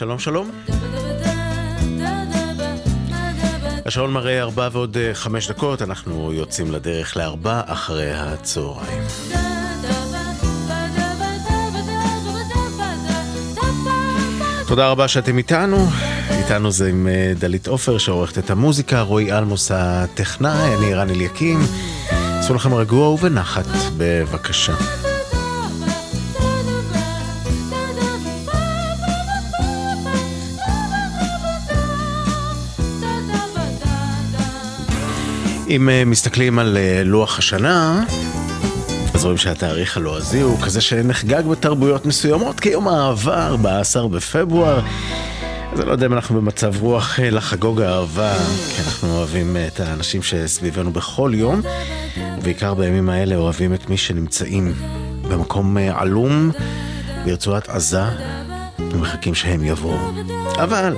שלום שלום. השעון מראה ארבע ועוד אה, חמש דקות, אנחנו יוצאים לדרך לארבע אחרי הצהריים. תודה רבה שאתם איתנו. איתנו זה עם אה, דלית עופר שעורכת את המוזיקה, רועי אלמוס הטכנאי, אני רן אליקים. עשו לכם רגוע ובנחת, בבקשה. אם אה, מסתכלים על אה, לוח השנה, אז רואים שהתאריך הלועזי הוא כזה שנחגג בתרבויות מסוימות כיום האהבה, 14 בפברואר. אז אני לא יודע אם אנחנו במצב רוח אה, לחגוג אהבה, כי אנחנו אוהבים את האנשים שסביבנו בכל יום, ובעיקר בימים האלה אוהבים את מי שנמצאים במקום עלום ברצועת עזה, ומחכים שהם יבואו. אבל...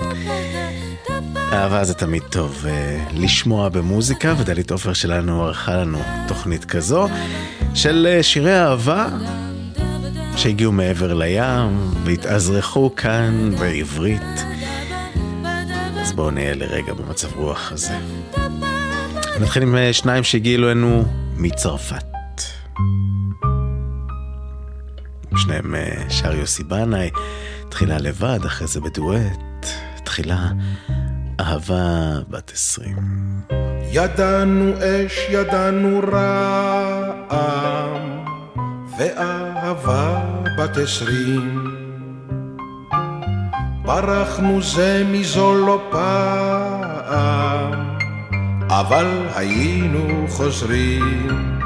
אהבה זה תמיד טוב uh, לשמוע במוזיקה, ודלית עופר שלנו ערכה לנו תוכנית כזו של uh, שירי אהבה שהגיעו מעבר לים והתאזרחו כאן בעברית. אז בואו נהיה לרגע במצב רוח הזה. נתחיל עם uh, שניים שהגיעו אלינו מצרפת. שניהם שר יוסי בנאי, תחילה לבד, אחרי זה בדואט, תחילה אהבה בת עשרים. ידענו אש, ידענו רעם, ואהבה בת עשרים. ברחנו זה מזו לא פעם, אבל היינו חוזרים.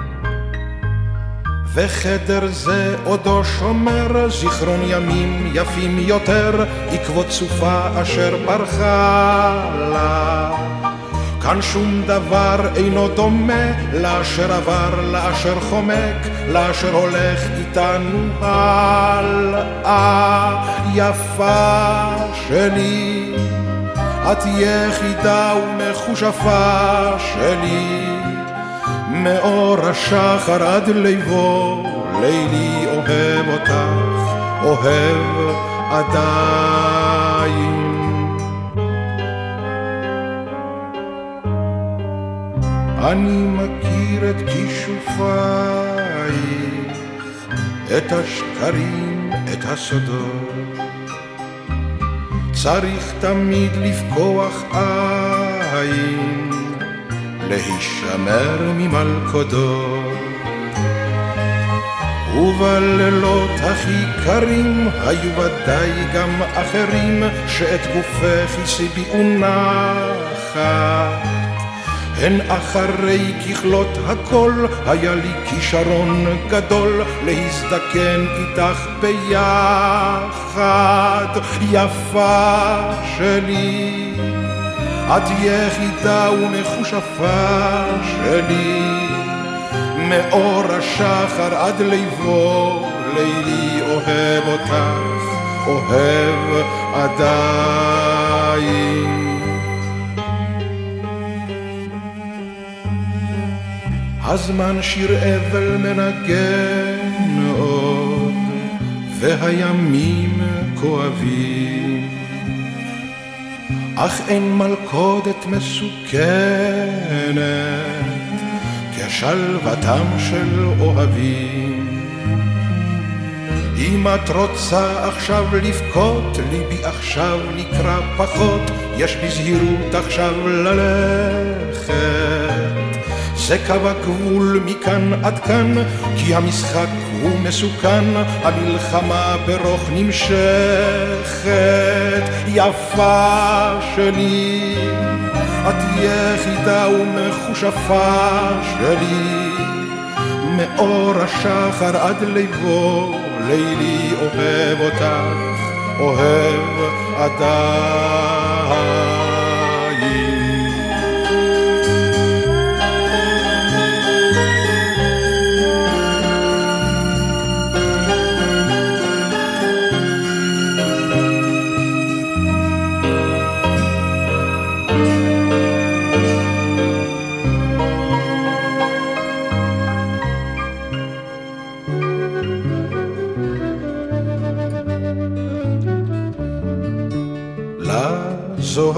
וחדר זה עודו שומר זיכרון ימים יפים יותר, עקבות סופה אשר ברחה לה. כאן שום דבר אינו דומה לאשר עבר, לאשר חומק, לאשר הולך איתנו הלאה. יפה שלי, את יחידה ומחושפה שלי. מאור השחר עד ליבו, לילי אוהב אותך, אוהב עדיין. אני מכיר את כישופייך, את השקרים, את הסודות. צריך תמיד לפקוח עין. להישמר ממלכודו. ובלילות הכי קרים היו ודאי גם אחרים שאת גופך הסיביאו נחת. הן אחרי ככלות הכל היה לי כישרון גדול להזדקן איתך ביחד יפה שלי את יחידה ומחושפה שלי, מאור השחר עד ליבו, לילי אוהב אותך, אוהב עדיין. הזמן שיר אבל מנגן עוד, והימים כואבים. אך אין מלכודת מסוכנת כשלוותם של אוהבים. אם את רוצה עכשיו לבכות, ליבי עכשיו נקרא פחות, יש בזהירות עכשיו ללכת. זה קו הגבול מכאן עד כאן, כי המשחק הוא מסוכן, המלחמה ברוך נמשכת. יפה שלי, את יחידה ומחושפה שלי, מאור השחר עד ליבו, לילי אוהב אותך, אוהב עדיין.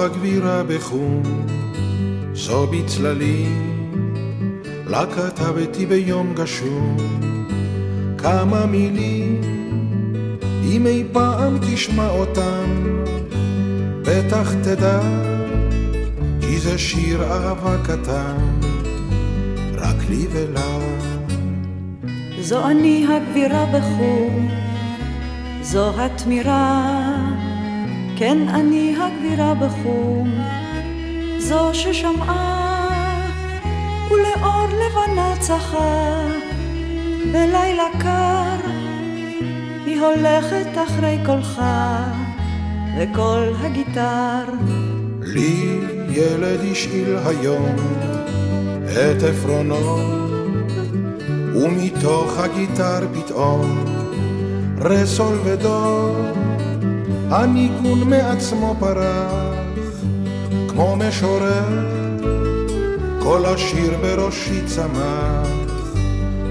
הגבירה בחום, זו בצללים, לה כתבתי ביום גשום, כמה מילים, אם אי פעם תשמע אותם, בטח תדע, כי זה שיר אהבה קטן, רק לי ולה. זו אני הגבירה בחום, זו התמירה, כן אני הגבירה בחום, זו ששמעה ולאור לבנה צחה, בלילה קר היא הולכת אחרי קולך וקול הגיטר. לי ילד השאיל היום את עפרונו ומתוך הגיטר פתאום רסול ודור, הניגון מעצמו פרח, כמו משורר, כל השיר בראשי צמח,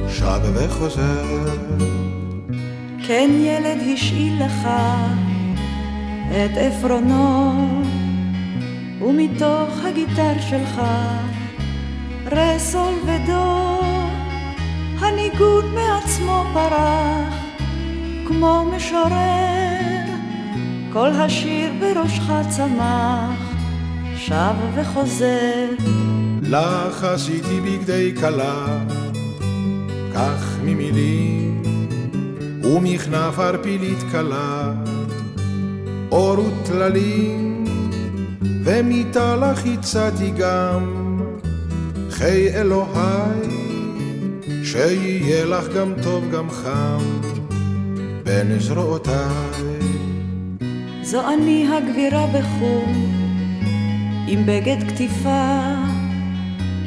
שב וחוזר. כן ילד השאיל לך את עפרונו, ומתוך הגיטר שלך רסול ודור, הניגון מעצמו פרח, כמו משורר, כל השיר בראשך צמח, שב וחוזר. לך עשיתי בגדי כלה, כך ממילים, ומכנף ערפילית קלה, אור וטללים, ומיתה לך הצעתי גם, חיי אלוהי, שיהיה לך גם טוב גם חם, בין זרועותיי. זו אני הגבירה בחום, עם בגד כתיפה,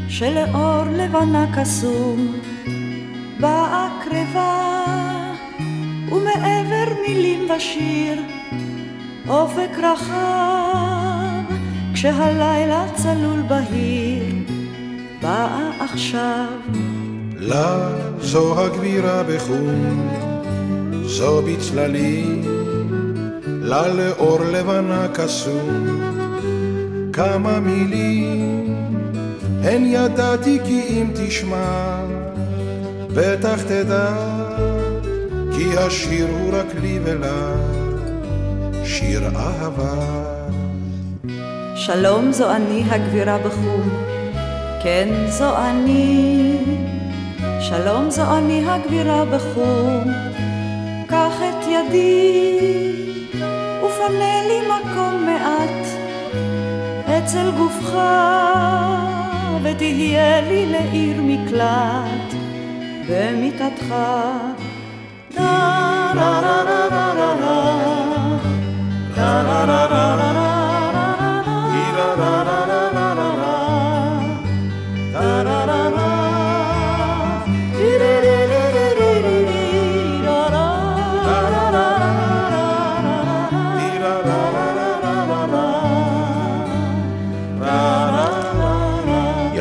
שלאור לבנה קסום, באה קרבה, ומעבר מילים ושיר, אופק רחב, כשהלילה צלול בהיר, באה עכשיו. לה זו הגבירה בחום, זו בצללים, לה לאור לבנה קסום, כמה מילים, הן ידעתי כי אם תשמע, בטח תדע, כי השיר הוא רק לי ולה, שיר אהבה. שלום זו אני הגבירה בחום, כן זו אני. שלום זו אני הגבירה בחום, קח את ידי ופנה לי מקום מעט אצל גופך, ותהיה לי לעיר מקלט במיטתך. דה רה רה רה רה רה רה רה רה רה רה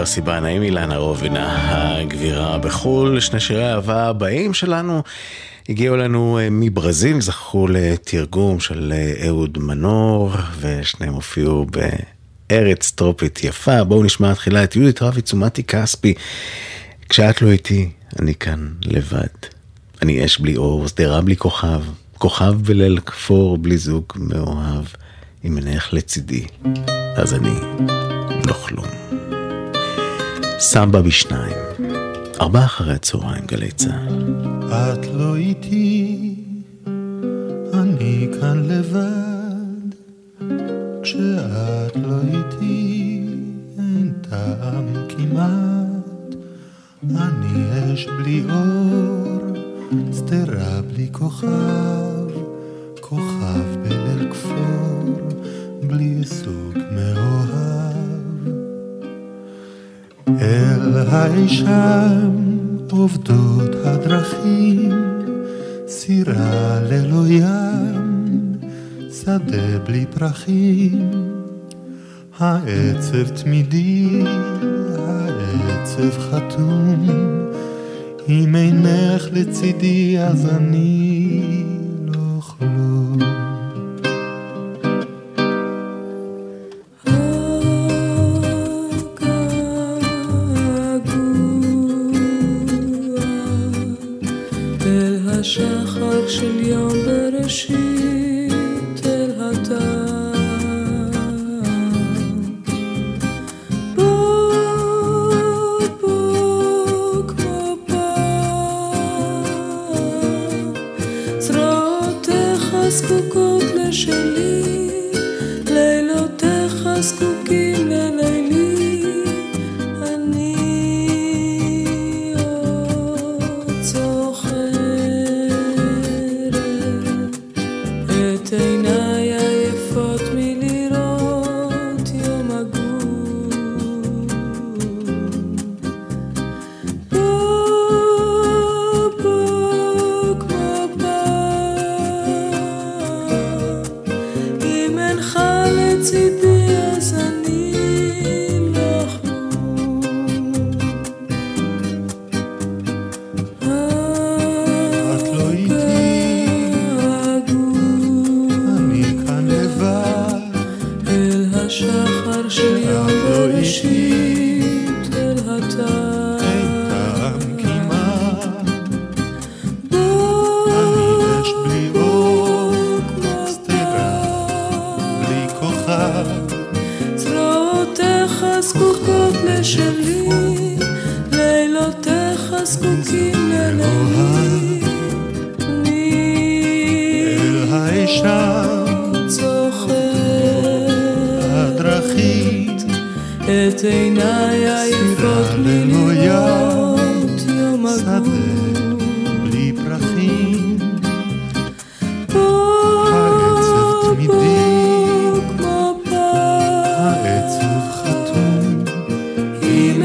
יוסי בנאים, אילנה רובינה, הגבירה בחו"ל, שני שירי האהבה הבאים שלנו הגיעו לנו מברזיל, זכו לתרגום של אהוד מנור, ושניהם הופיעו בארץ טרופית יפה. בואו נשמע תחילה את יהודית רביץ ומתי כספי. כשאת לא איתי, אני כאן לבד. אני אש בלי אור, שדרה בלי כוכב, כוכב בליל כפור בלי זוג מאוהב. אם אינך לצידי, אז אני לא כלום. סמבה בשניים, ארבעה אחרי הצהריים, גלי צה"ל. את לא איתי, אני כאן לבד, כשאת לא איתי, אין טעם כמעט, אני אש בלי אור, שדרה בלי כוכב, כוכב בליל כפור, בלי סוג מאוהב. אל האישם עובדות הדרכים, סירה ללא ים, שדה בלי פרחים. העצב תמידי, העצב חתום, אם אינך לצידי אז אני לא כלום. השחר של יום בראשית אל הדר. זקוקות לשלי, לילותיך זקוקים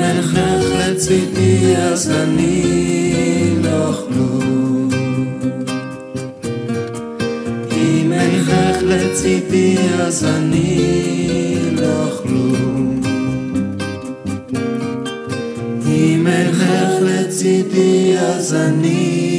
הכרח לצידי, אז אני לא כלום. אם אין הכרח לצידי, אז אני לא כלום. אם אין הכרח לצידי, אז אני...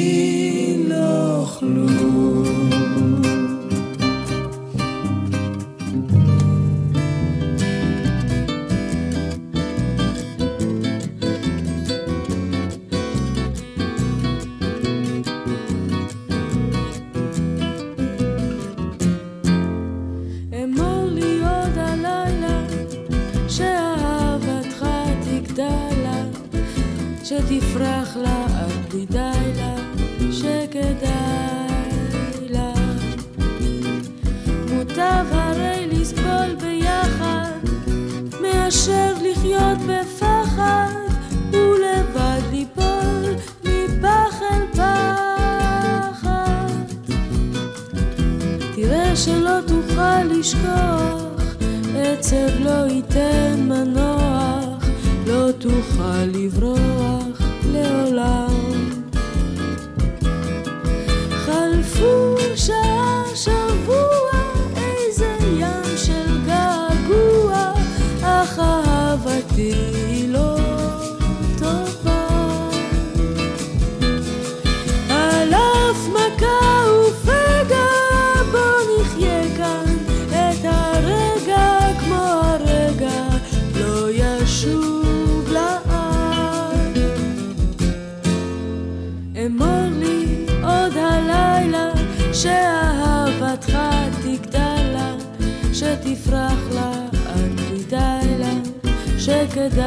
שדי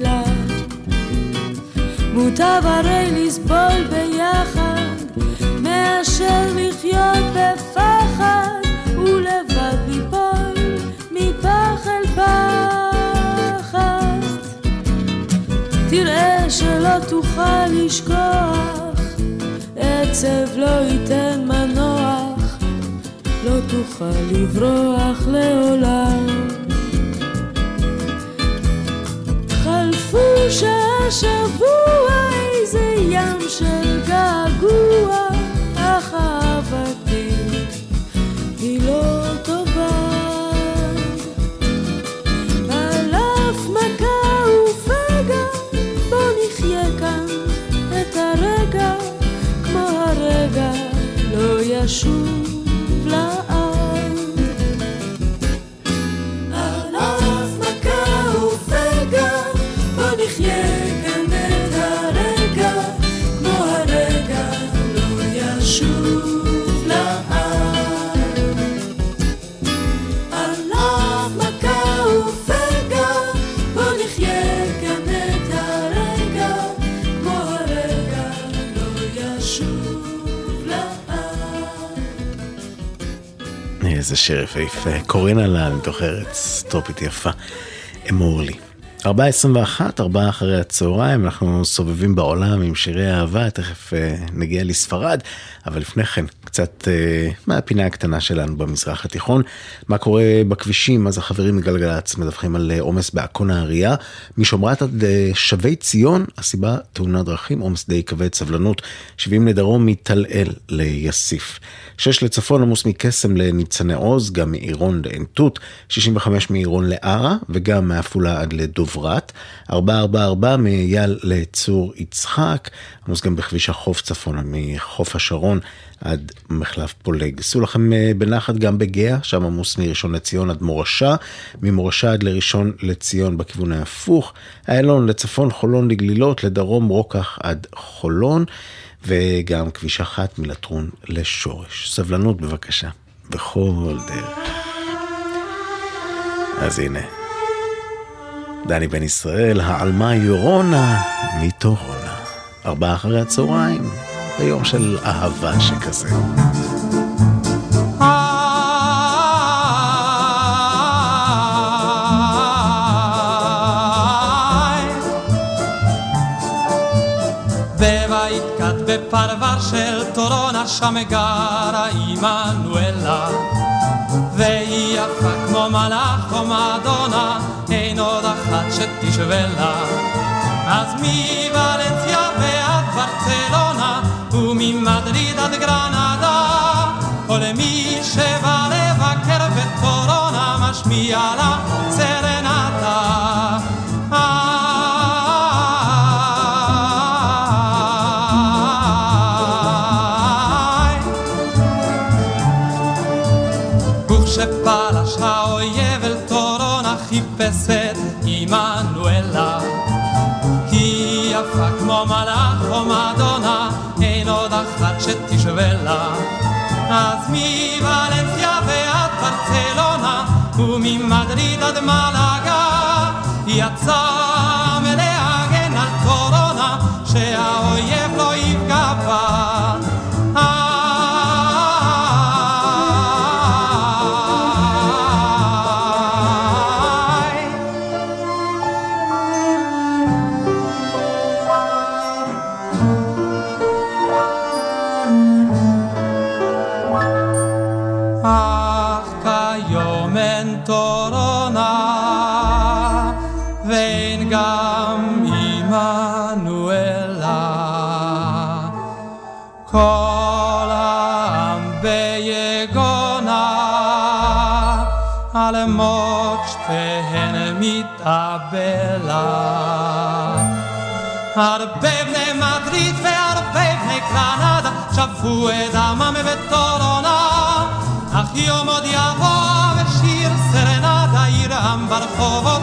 לך. מוטב הרי לסבול ביחד, מאשר לחיות בפחד, ולבד ליפול מפח אל פחד. תראה שלא תוכל לשכוח, עצב לא ייתן מנוח, לא תוכל לברוח לעולם. השבוע איזה ים של געגוע, אך אהבתי היא לא טובה. על אף מכה ופגע, בוא נחיה כאן את הרגע, כמו הרגע לא ישוב. איזה שיר יפהפה. קורינה לה מתוך ארץ טרופית יפה. אמור לי. 4.21, ארבעה אחרי הצהריים, אנחנו סובבים בעולם עם שירי אהבה, תכף uh, נגיע לספרד, אבל לפני כן, קצת uh, מהפינה הקטנה שלנו במזרח התיכון. מה קורה בכבישים, אז החברים מגלגלצ מדווחים על עומס בעכו נהריה, משומרת עד uh, שבי ציון, הסיבה תאונת דרכים, עומס די כבד, סבלנות, 70 לדרום מטל-אל ליסיף. 6 לצפון עמוס מקסם לניצני עוז, גם מעירון לעין תות, 65 מעירון לערה וגם מעפולה עד לדוברת, 444 מאייל לצור יצחק, עמוס גם בכביש החוף צפונה מחוף השרון עד מחלף פולג. סעו לכם אה, בנחת גם בגאה, שם עמוס מראשון לציון עד מורשה, ממורשה עד לראשון לציון בכיוון ההפוך, איילון לצפון, חולון לגלילות, לדרום רוקח עד חולון. וגם כביש אחת מלטרון לשורש. סבלנות בבקשה, בכל דרך. אז הנה, דני בן ישראל, העלמה יורונה מטורונה. ארבעה אחרי הצהריים, ביום של אהבה שכזה. בפרבר של טורונה שם גרה עמנואלה והיא יפה כמו מלאך או מדונה אין עוד אחת שתשווה לה אז מוולנסיה וממדריד עד גרנדה או למי שבא לבקר בטורונה משמיע לה סרנטה שתשווה לה אז מוולנסיה ועד ברצלונה וממדריד עד מלאגה יצא מלהגן על טורונה שהאויב לא יפגע בה מתאבלה. הרבה בני מדריד והרבה בני קנדה שפכו את דמם בטורונה, אך יום עוד יבוא ושיר סרנדה ירעם ברחובות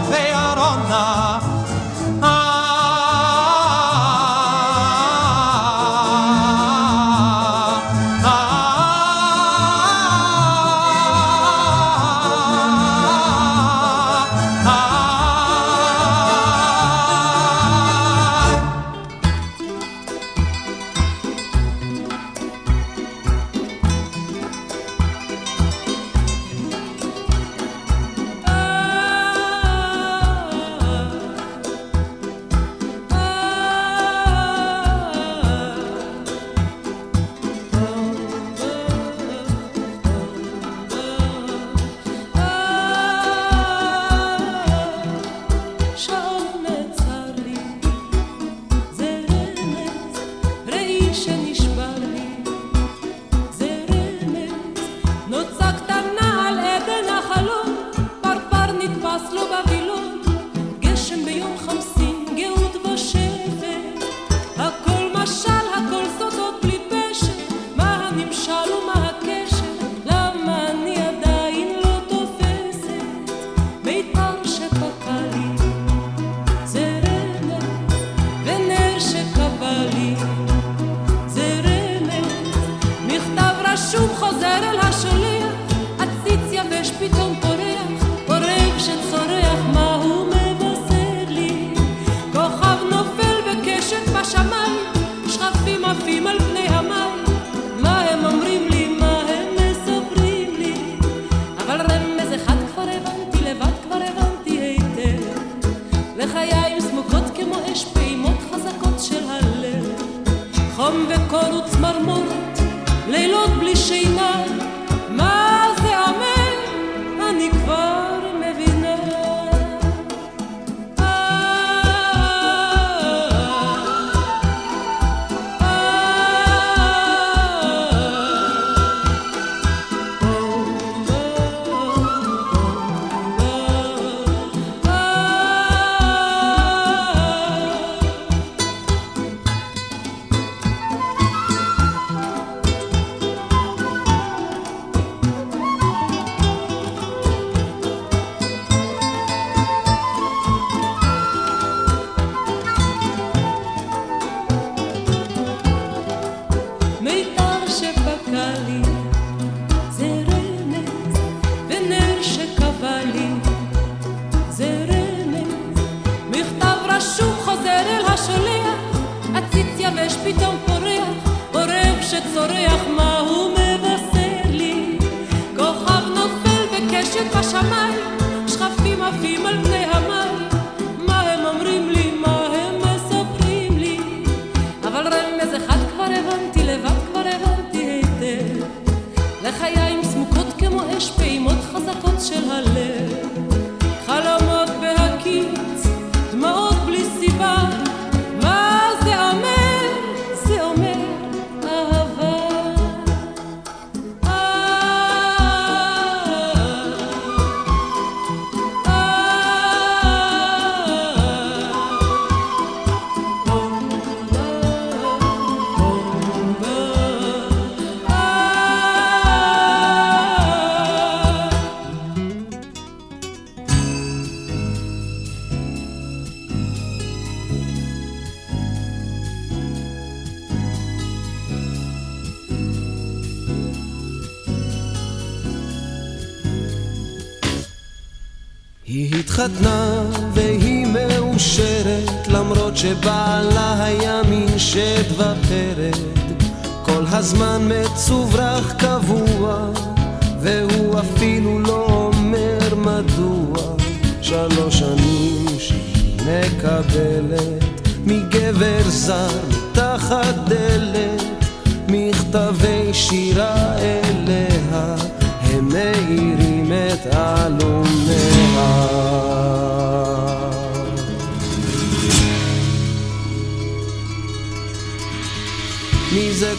oraya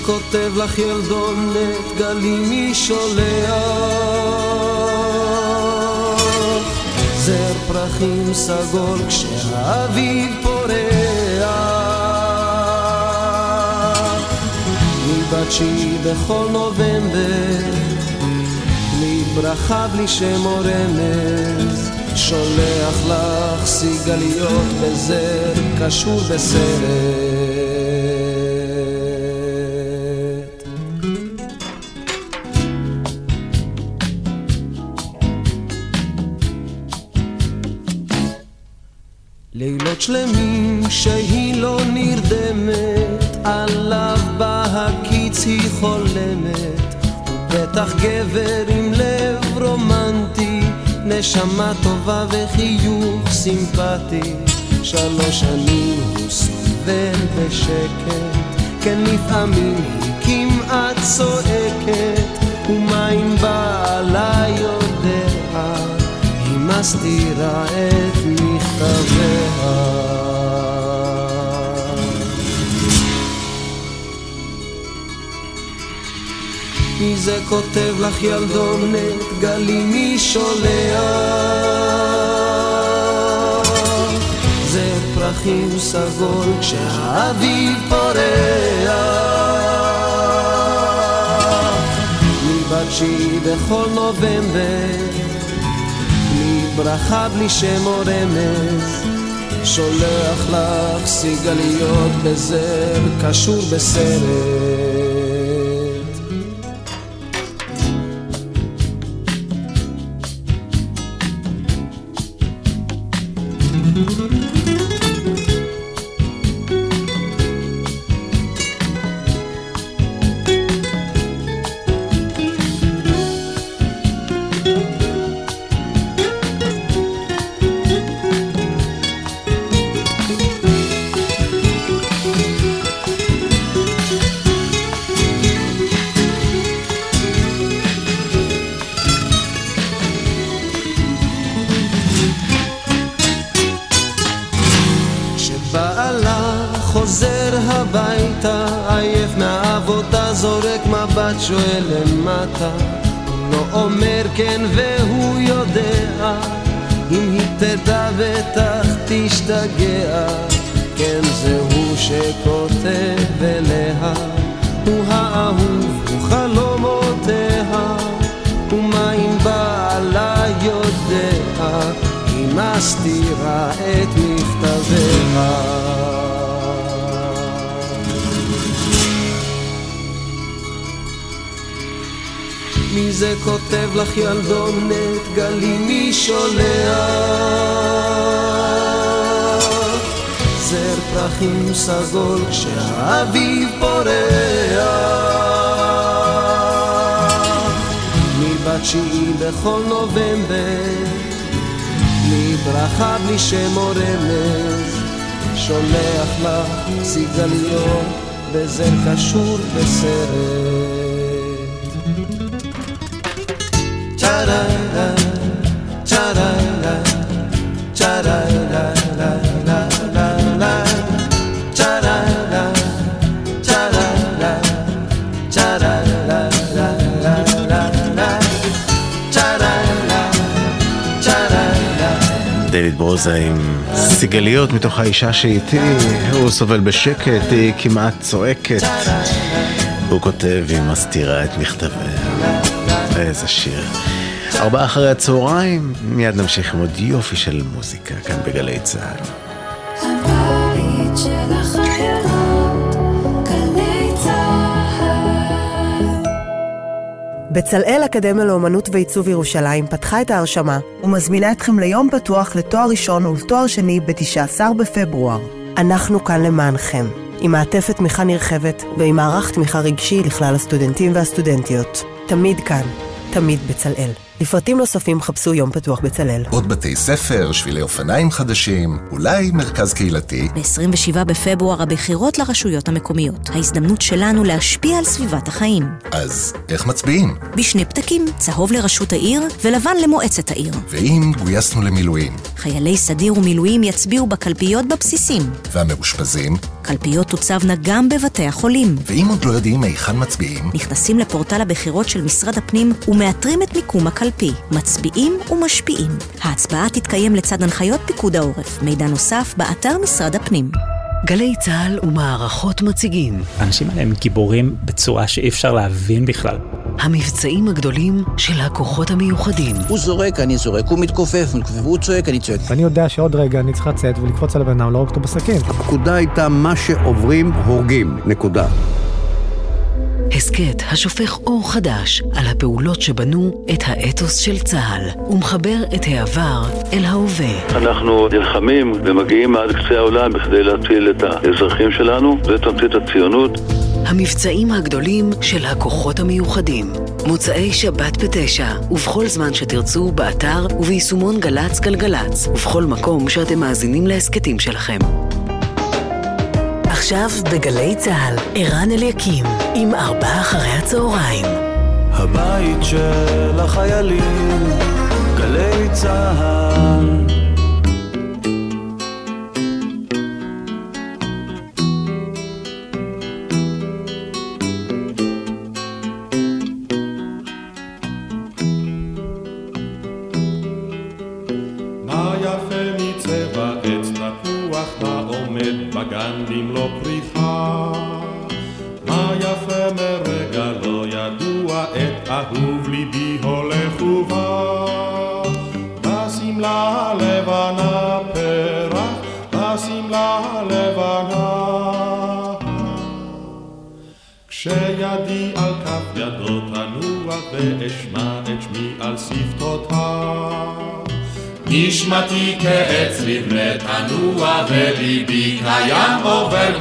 כותב לך ילדונת גלים מי שולח זר פרחים סגול כשהאביב פורח. מבת שהיא בכל נובמבר בלי ברכה בלי שם או רמז שולח לך סיגליות בזר קשור בסרט גבר עם לב רומנטי, נשמה טובה וחיוך סימפטי. שלוש שנים הוא סובל בשקט, כן לפעמים היא כמעט צועקת, ומה אם בעלה יודע? היא מסתירה את מכתביה. מי זה כותב לך ילדונת, גלי מי שולח? זה פרחים סגול כשהאביב פורח. מבת שהיא בכל נובמבר בלי ברכה, בלי שם או רמז, שולח לך סיגליות בזר, קשור בסרט. מי זה כותב לך ילדונת, גלי מי שולח? זר פרחים סגול כשהאביב פורח. מבתשיעי בכל נובמבר, בלי ברכה, בלי שם או רמז, שולח לך סיגליות בזר קשור בסרט. דייוויד ברוזה עם סיגליות מתוך האישה שאיתי, הוא סובל בשקט, היא כמעט צועקת. הוא כותב, היא מסתירה את מכתביה. איזה שיר. ארבעה אחרי הצהריים, מיד נמשיך עם עוד יופי של מוזיקה כאן בגלי צה"ל. הבית של החיילות, גלי צהל. בצלאל אקדמיה לאומנות ועיצוב ירושלים פתחה את ההרשמה ומזמינה אתכם ליום פתוח לתואר ראשון ולתואר שני ב-19 בפברואר. אנחנו כאן למענכם, עם מעטפת תמיכה נרחבת ועם מערך תמיכה רגשי לכלל הסטודנטים והסטודנטיות. תמיד כאן, תמיד בצלאל. לפרטים נוספים חפשו יום פתוח בצלאל. עוד בתי ספר, שבילי אופניים חדשים, אולי מרכז קהילתי. ב-27 בפברואר הבחירות לרשויות המקומיות. ההזדמנות שלנו להשפיע על סביבת החיים. אז איך מצביעים? בשני פתקים, צהוב לראשות העיר ולבן למועצת העיר. ואם גויסנו למילואים, חיילי סדיר ומילואים יצביעו בקלפיות בבסיסים. והמאושפזים, קלפיות תוצבנה גם בבתי החולים. ואם עוד לא יודעים היכן מצביעים, נכנסים לפורטל הבחירות של משרד הפנים ומאתרים את מיקום הקלפי. מצביעים ומשפיעים. ההצבעה תתקיים לצד הנחיות פיקוד העורף. מידע נוסף באתר משרד הפנים. גלי צה"ל ומערכות מציגים האנשים האלה הם גיבורים בצורה שאי אפשר להבין בכלל. המבצעים הגדולים של הכוחות המיוחדים. הוא זורק, אני זורק, הוא מתכופף, הוא מתכופף, הוא צועק, אני צועק. ואני יודע שעוד רגע אני צריך לצאת ולקפוץ על הבן אדם, להרוג אותו בסכין. הפקודה הייתה מה שעוברים הורגים, נקודה. הסכת השופך אור חדש על הפעולות שבנו את האתוס של צה"ל ומחבר את העבר אל ההווה. אנחנו נלחמים ומגיעים עד קצה העולם בכדי להציל את האזרחים שלנו, זה תמצית הציונות. המבצעים הגדולים של הכוחות המיוחדים. מוצאי שבת בתשע, ובכל זמן שתרצו, באתר וביישומון גל"צ גלגלצ, ובכל מקום שאתם מאזינים להסכתים שלכם. עכשיו בגלי צה"ל, ערן אליקים, עם ארבעה אחרי הצהריים. הבית של החיילים, גלי צה"ל.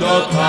Dota.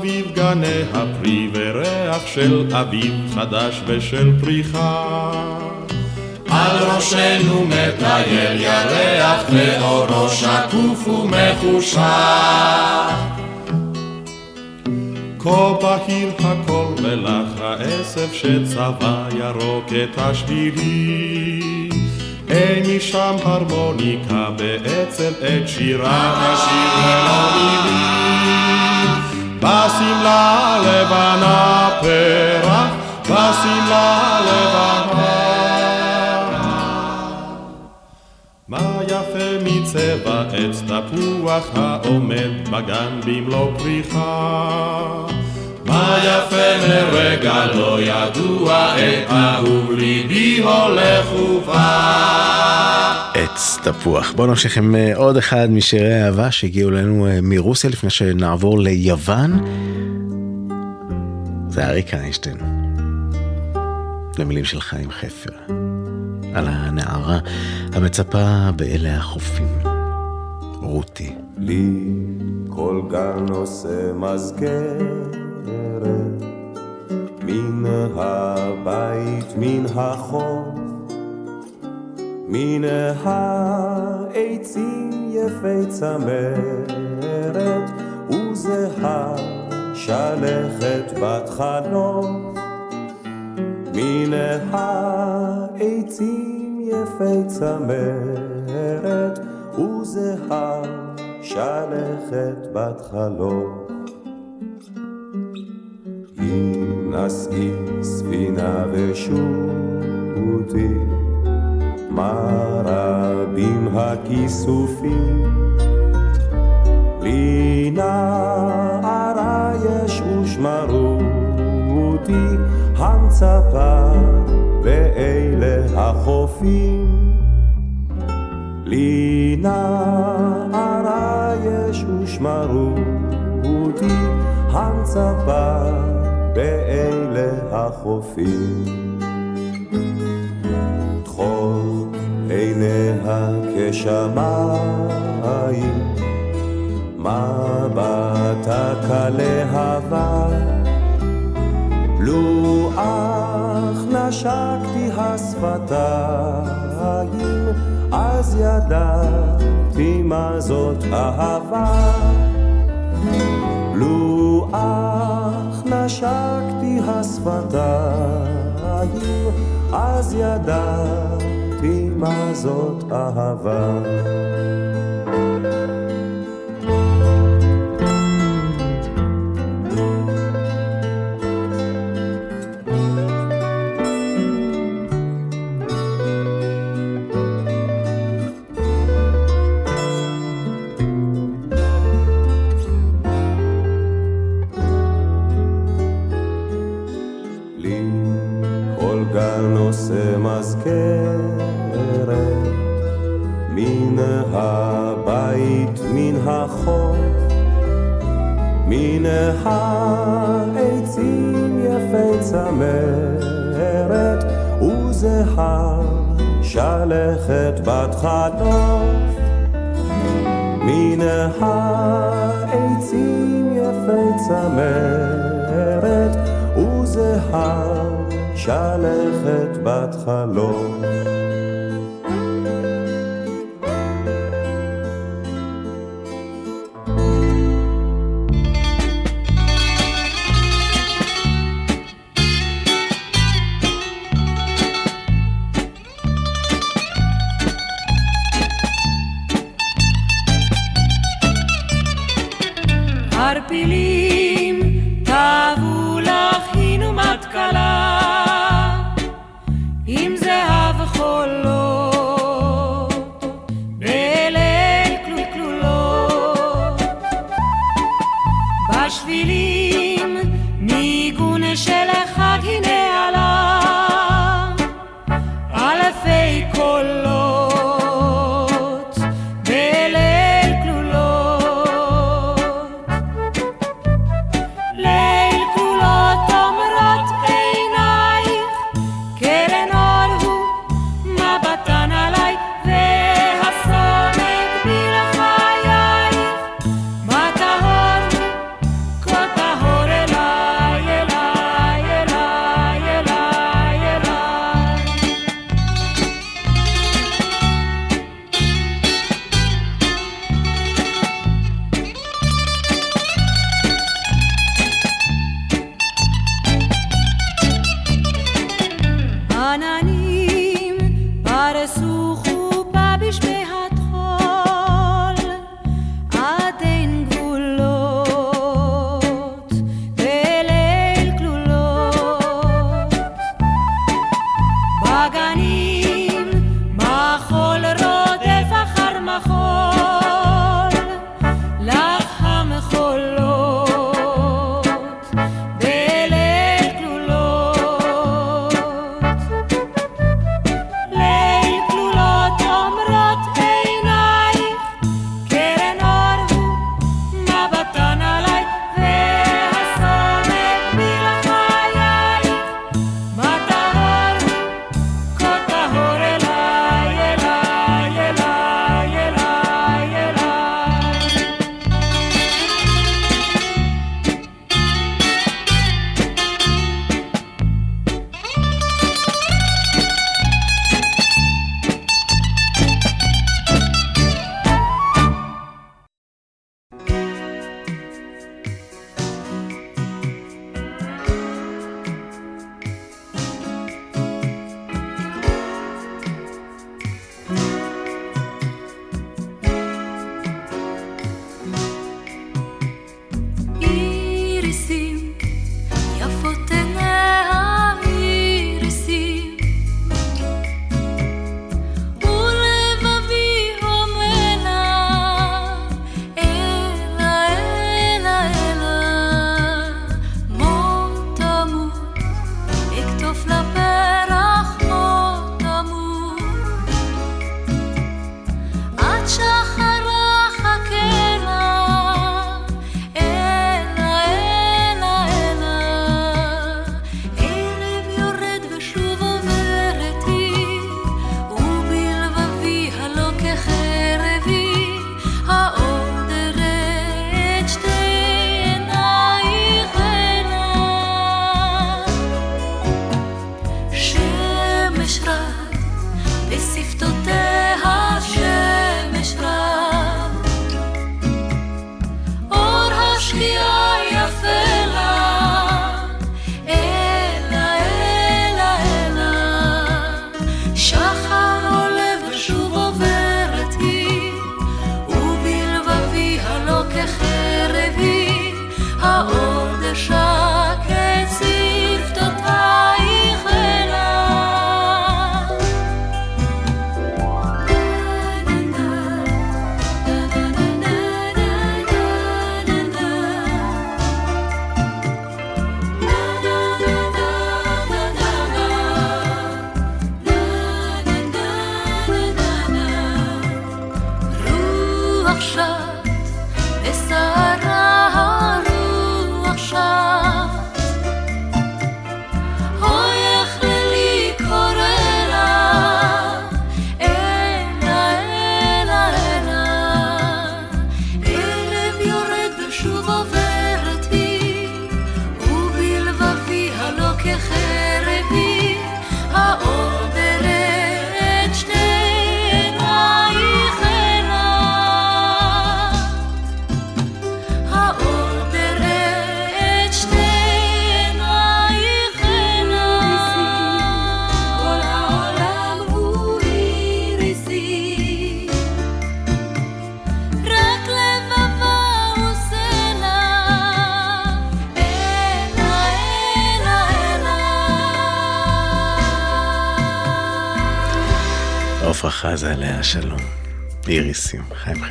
מסביב גני הפרי וריח של אביב חדש ושל פריחה. על ראשנו מטייל ירח ואורו שקוף ומחושך. כה בהיר הכל ולך העשב שצבע ירוק את השבילי. אין משם הרמוניקה בעצם את שירת השיר ללא מילים. בשמלה לבנה פרח, בשמלה לבנה. מה יפה מצבע עץ תפוח העומד בגן במלוא פריחה. מה יפה מרגע לא ידוע, את אהוב ליבי הולך ובא. עץ תפוח. בואו נמשיך עם אה, עוד אחד משירי אהבה שהגיעו אלינו אה, מרוסיה לפני שנעבור ליוון. זה אריק איינשטיין. למילים של חיים חפר. על הנערה המצפה באלה החופים. רותי. לי כל גן עושה מזכרת, מן הבית, מן החוף, מן העצים יפי צמרת, וזהה שלכת בת חלוף. מן העצים יפי צמרת, וזהה שלכת בת חלום. אם נשאי ספינה ושוטי, מה רבים הכיסופים, לי נערה יש ושמרו אותי, המצפה ואלה החופים. לי נערה יש ושמרו אותי, המצפה באלה החופים. טחול עיניה כשמיים, מבטה כלהבה, לו אך נשקתי השפתיים, אז ידעתי מה זאת אהבה. לו אך נשקתי השפתיים, אז ידעתי מה זאת אהבה. מן העצים יפי צמרת, וזהה שלכת בת חלוף. מן העצים יפי צמרת, וזהה שלכת בת חלום.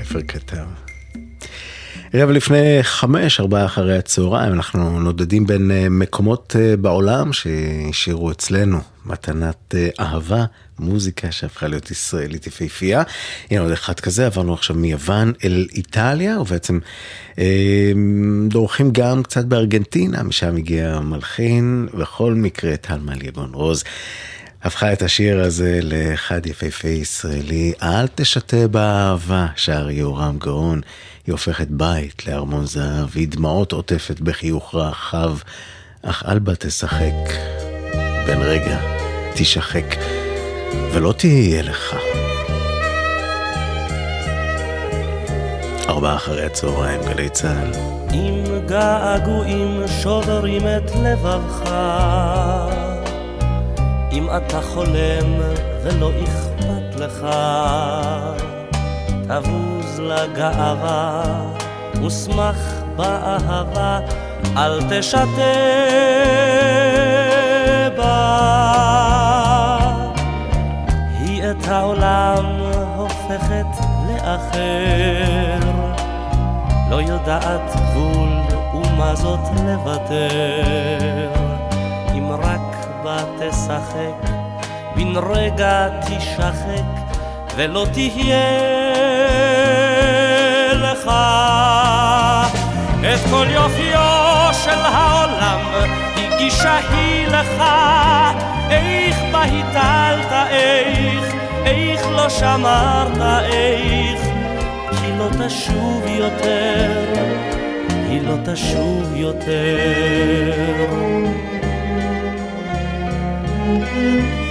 חפר כתב. ערב לפני חמש, ארבעה אחרי הצהריים, אנחנו נודדים בין אה, מקומות אה, בעולם שהשאירו אצלנו מתנת אה, אהבה, מוזיקה שהפכה להיות ישראלית יפהפייה. הנה עוד אחד כזה, עברנו עכשיו מיוון אל איטליה, ובעצם אה, דורכים גם קצת בארגנטינה, משם הגיע מלחין, בכל מקרה טלמה ליגון רוז. הפכה את השיר הזה לאחד יפהפה ישראלי, אל תשתה באהבה, שר יהורם גאון. היא הופכת בית לארמון זהב, היא דמעות עוטפת בחיוך רחב, אך אל בה תשחק, בן רגע תשחק, ולא תהיה לך. ארבעה אחרי הצהריים, גלי צה"ל. אם געגועים שוברים את לבבך אם אתה חולם ולא אכפת לך, תבוז לגאווה ושמח באהבה, אל תשתה בה. היא את העולם הופכת לאחר, לא יודעת גבול ומה זאת לוותר, תשחק, בן רגע תשחק, ולא תהיה לך את כל יופיו של העולם, הגישה היא לך, איך בה הטלת, איך, איך לא שמרת, איך, כי לא תשוב יותר, היא לא תשוב יותר. Música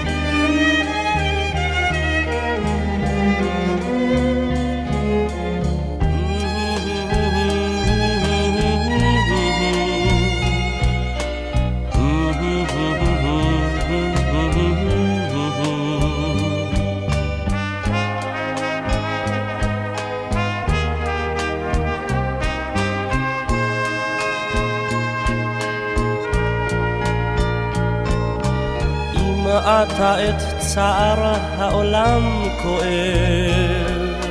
את צער העולם כואב,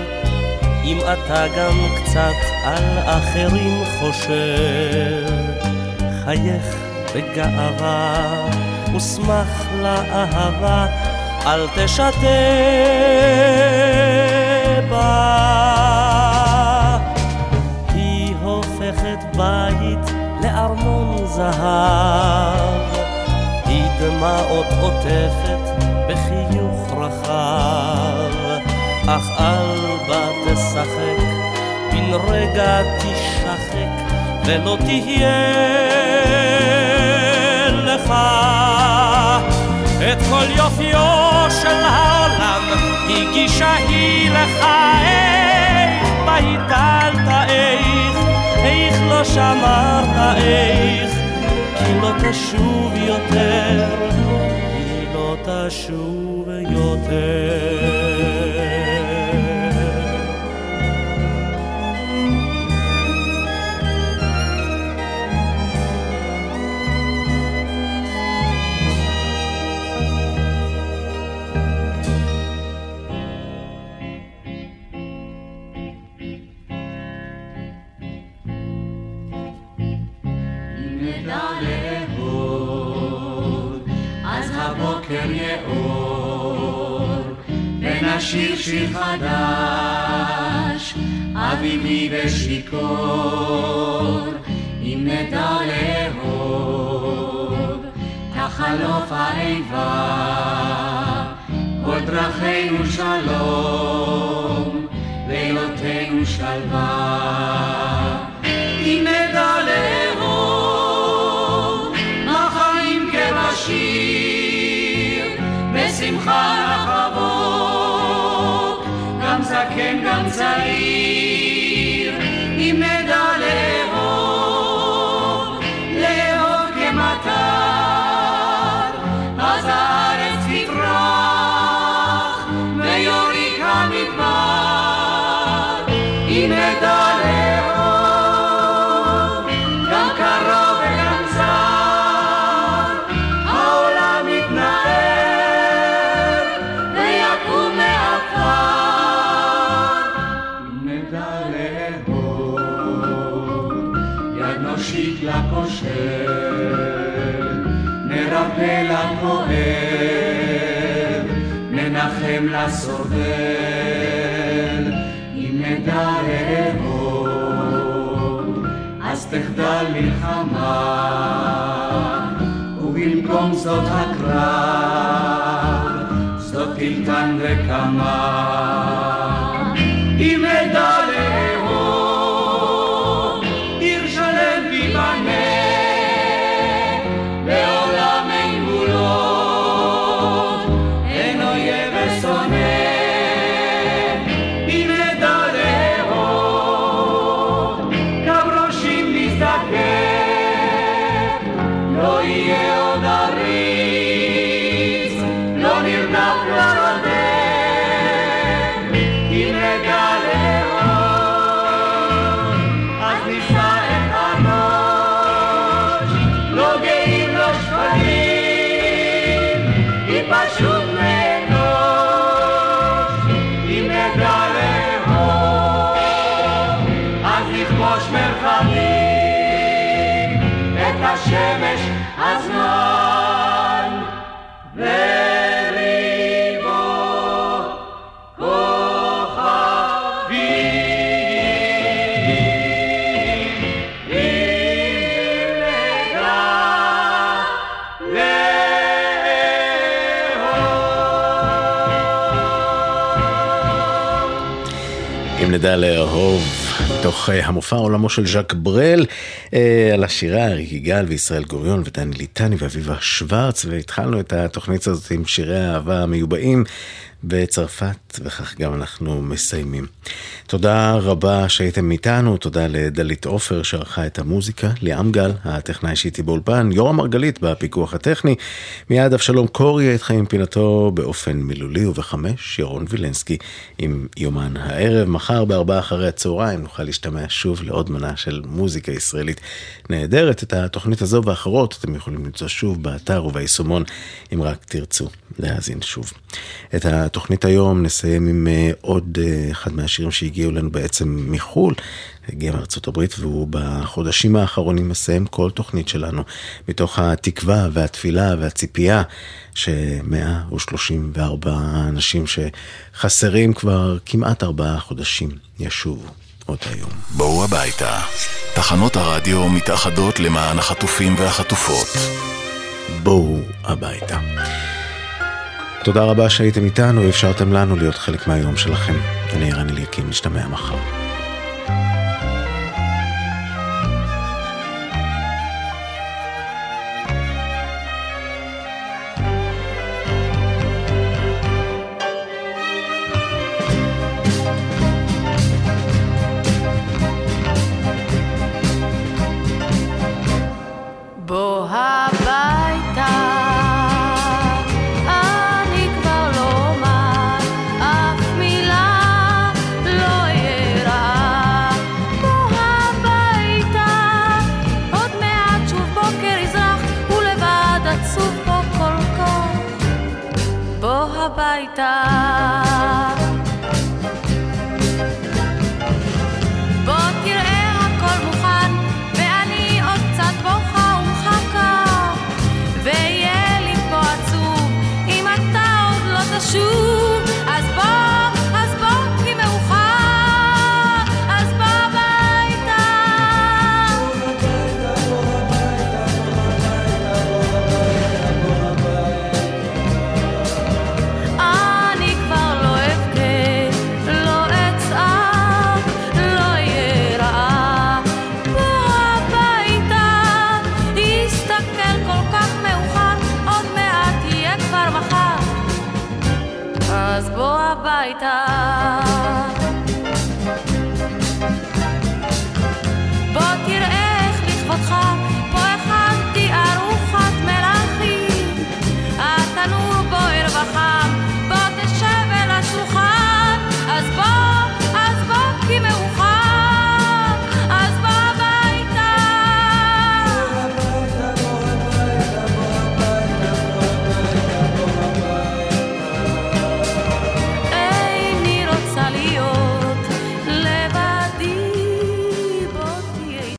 אם אתה גם קצת על אחרים חושב, חייך בגאווה ושמח לאהבה, אל תשתה בה. היא הופכת בית לארמון זהב. דמעות עוטפת בחיוך רחב, אך אל בה תשחק, בן רגע תשחק, ולא תהיה לך. את כל יופיו של העולם, הגישה היא לך, איך בה הטלת, איך, איך לא שמרת, איך היא לא תשוב יותר, היא לא תשוב יותר. חדש, אביבי ושיכור, אם נדע לאהוב, תחלוף האיבה, כל דרכינו שלום, לילותינו שלווה. Rosalie. לסובל, אם נדע לאהוב, אז תחדל מלחמה, ובמקום זאת הקרב, זאת פלטן וקמה. נדע לאהוב, מתוך אה, המופע עולמו של ז'אק ברל, אה, על השירה אריק יגאל וישראל גוריון ודני ליטני ואביבה שוורץ, והתחלנו את התוכנית הזאת עם שירי האהבה המיובאים בצרפת, וכך גם אנחנו מסיימים. תודה רבה שהייתם איתנו, תודה לדלית עופר שערכה את המוזיקה, ליאם גל, הטכנאי שאיתי באולפן, יורם מרגלית בפיקוח הטכני, מיד אבשלום קורי איתכם עם פינתו באופן מילולי, ובחמש ירון וילנסקי עם יומן הערב. מחר בארבעה אחרי הצהריים נוכל להשתמע שוב לעוד מנה של מוזיקה ישראלית נהדרת. את התוכנית הזו ואחרות אתם יכולים למצוא שוב באתר וביישומון, אם רק תרצו להאזין שוב. את התוכנית היום נסיים עם אה, עוד אה, אחד מהשירים שהגיעו לנו בעצם מחו"ל. הגיע מארצות הברית והוא בחודשים האחרונים מסיים כל תוכנית שלנו מתוך התקווה והתפילה והציפייה ש-134 אנשים שחסרים כבר כמעט ארבעה חודשים ישובו עוד היום. בואו הביתה. תחנות הרדיו מתאחדות למען החטופים והחטופות. בואו הביתה. תודה רבה שהייתם איתנו ואפשרתם לנו להיות חלק מהיום שלכם. אני ערן אליקים, נשתמע מחר. בוא הביתה.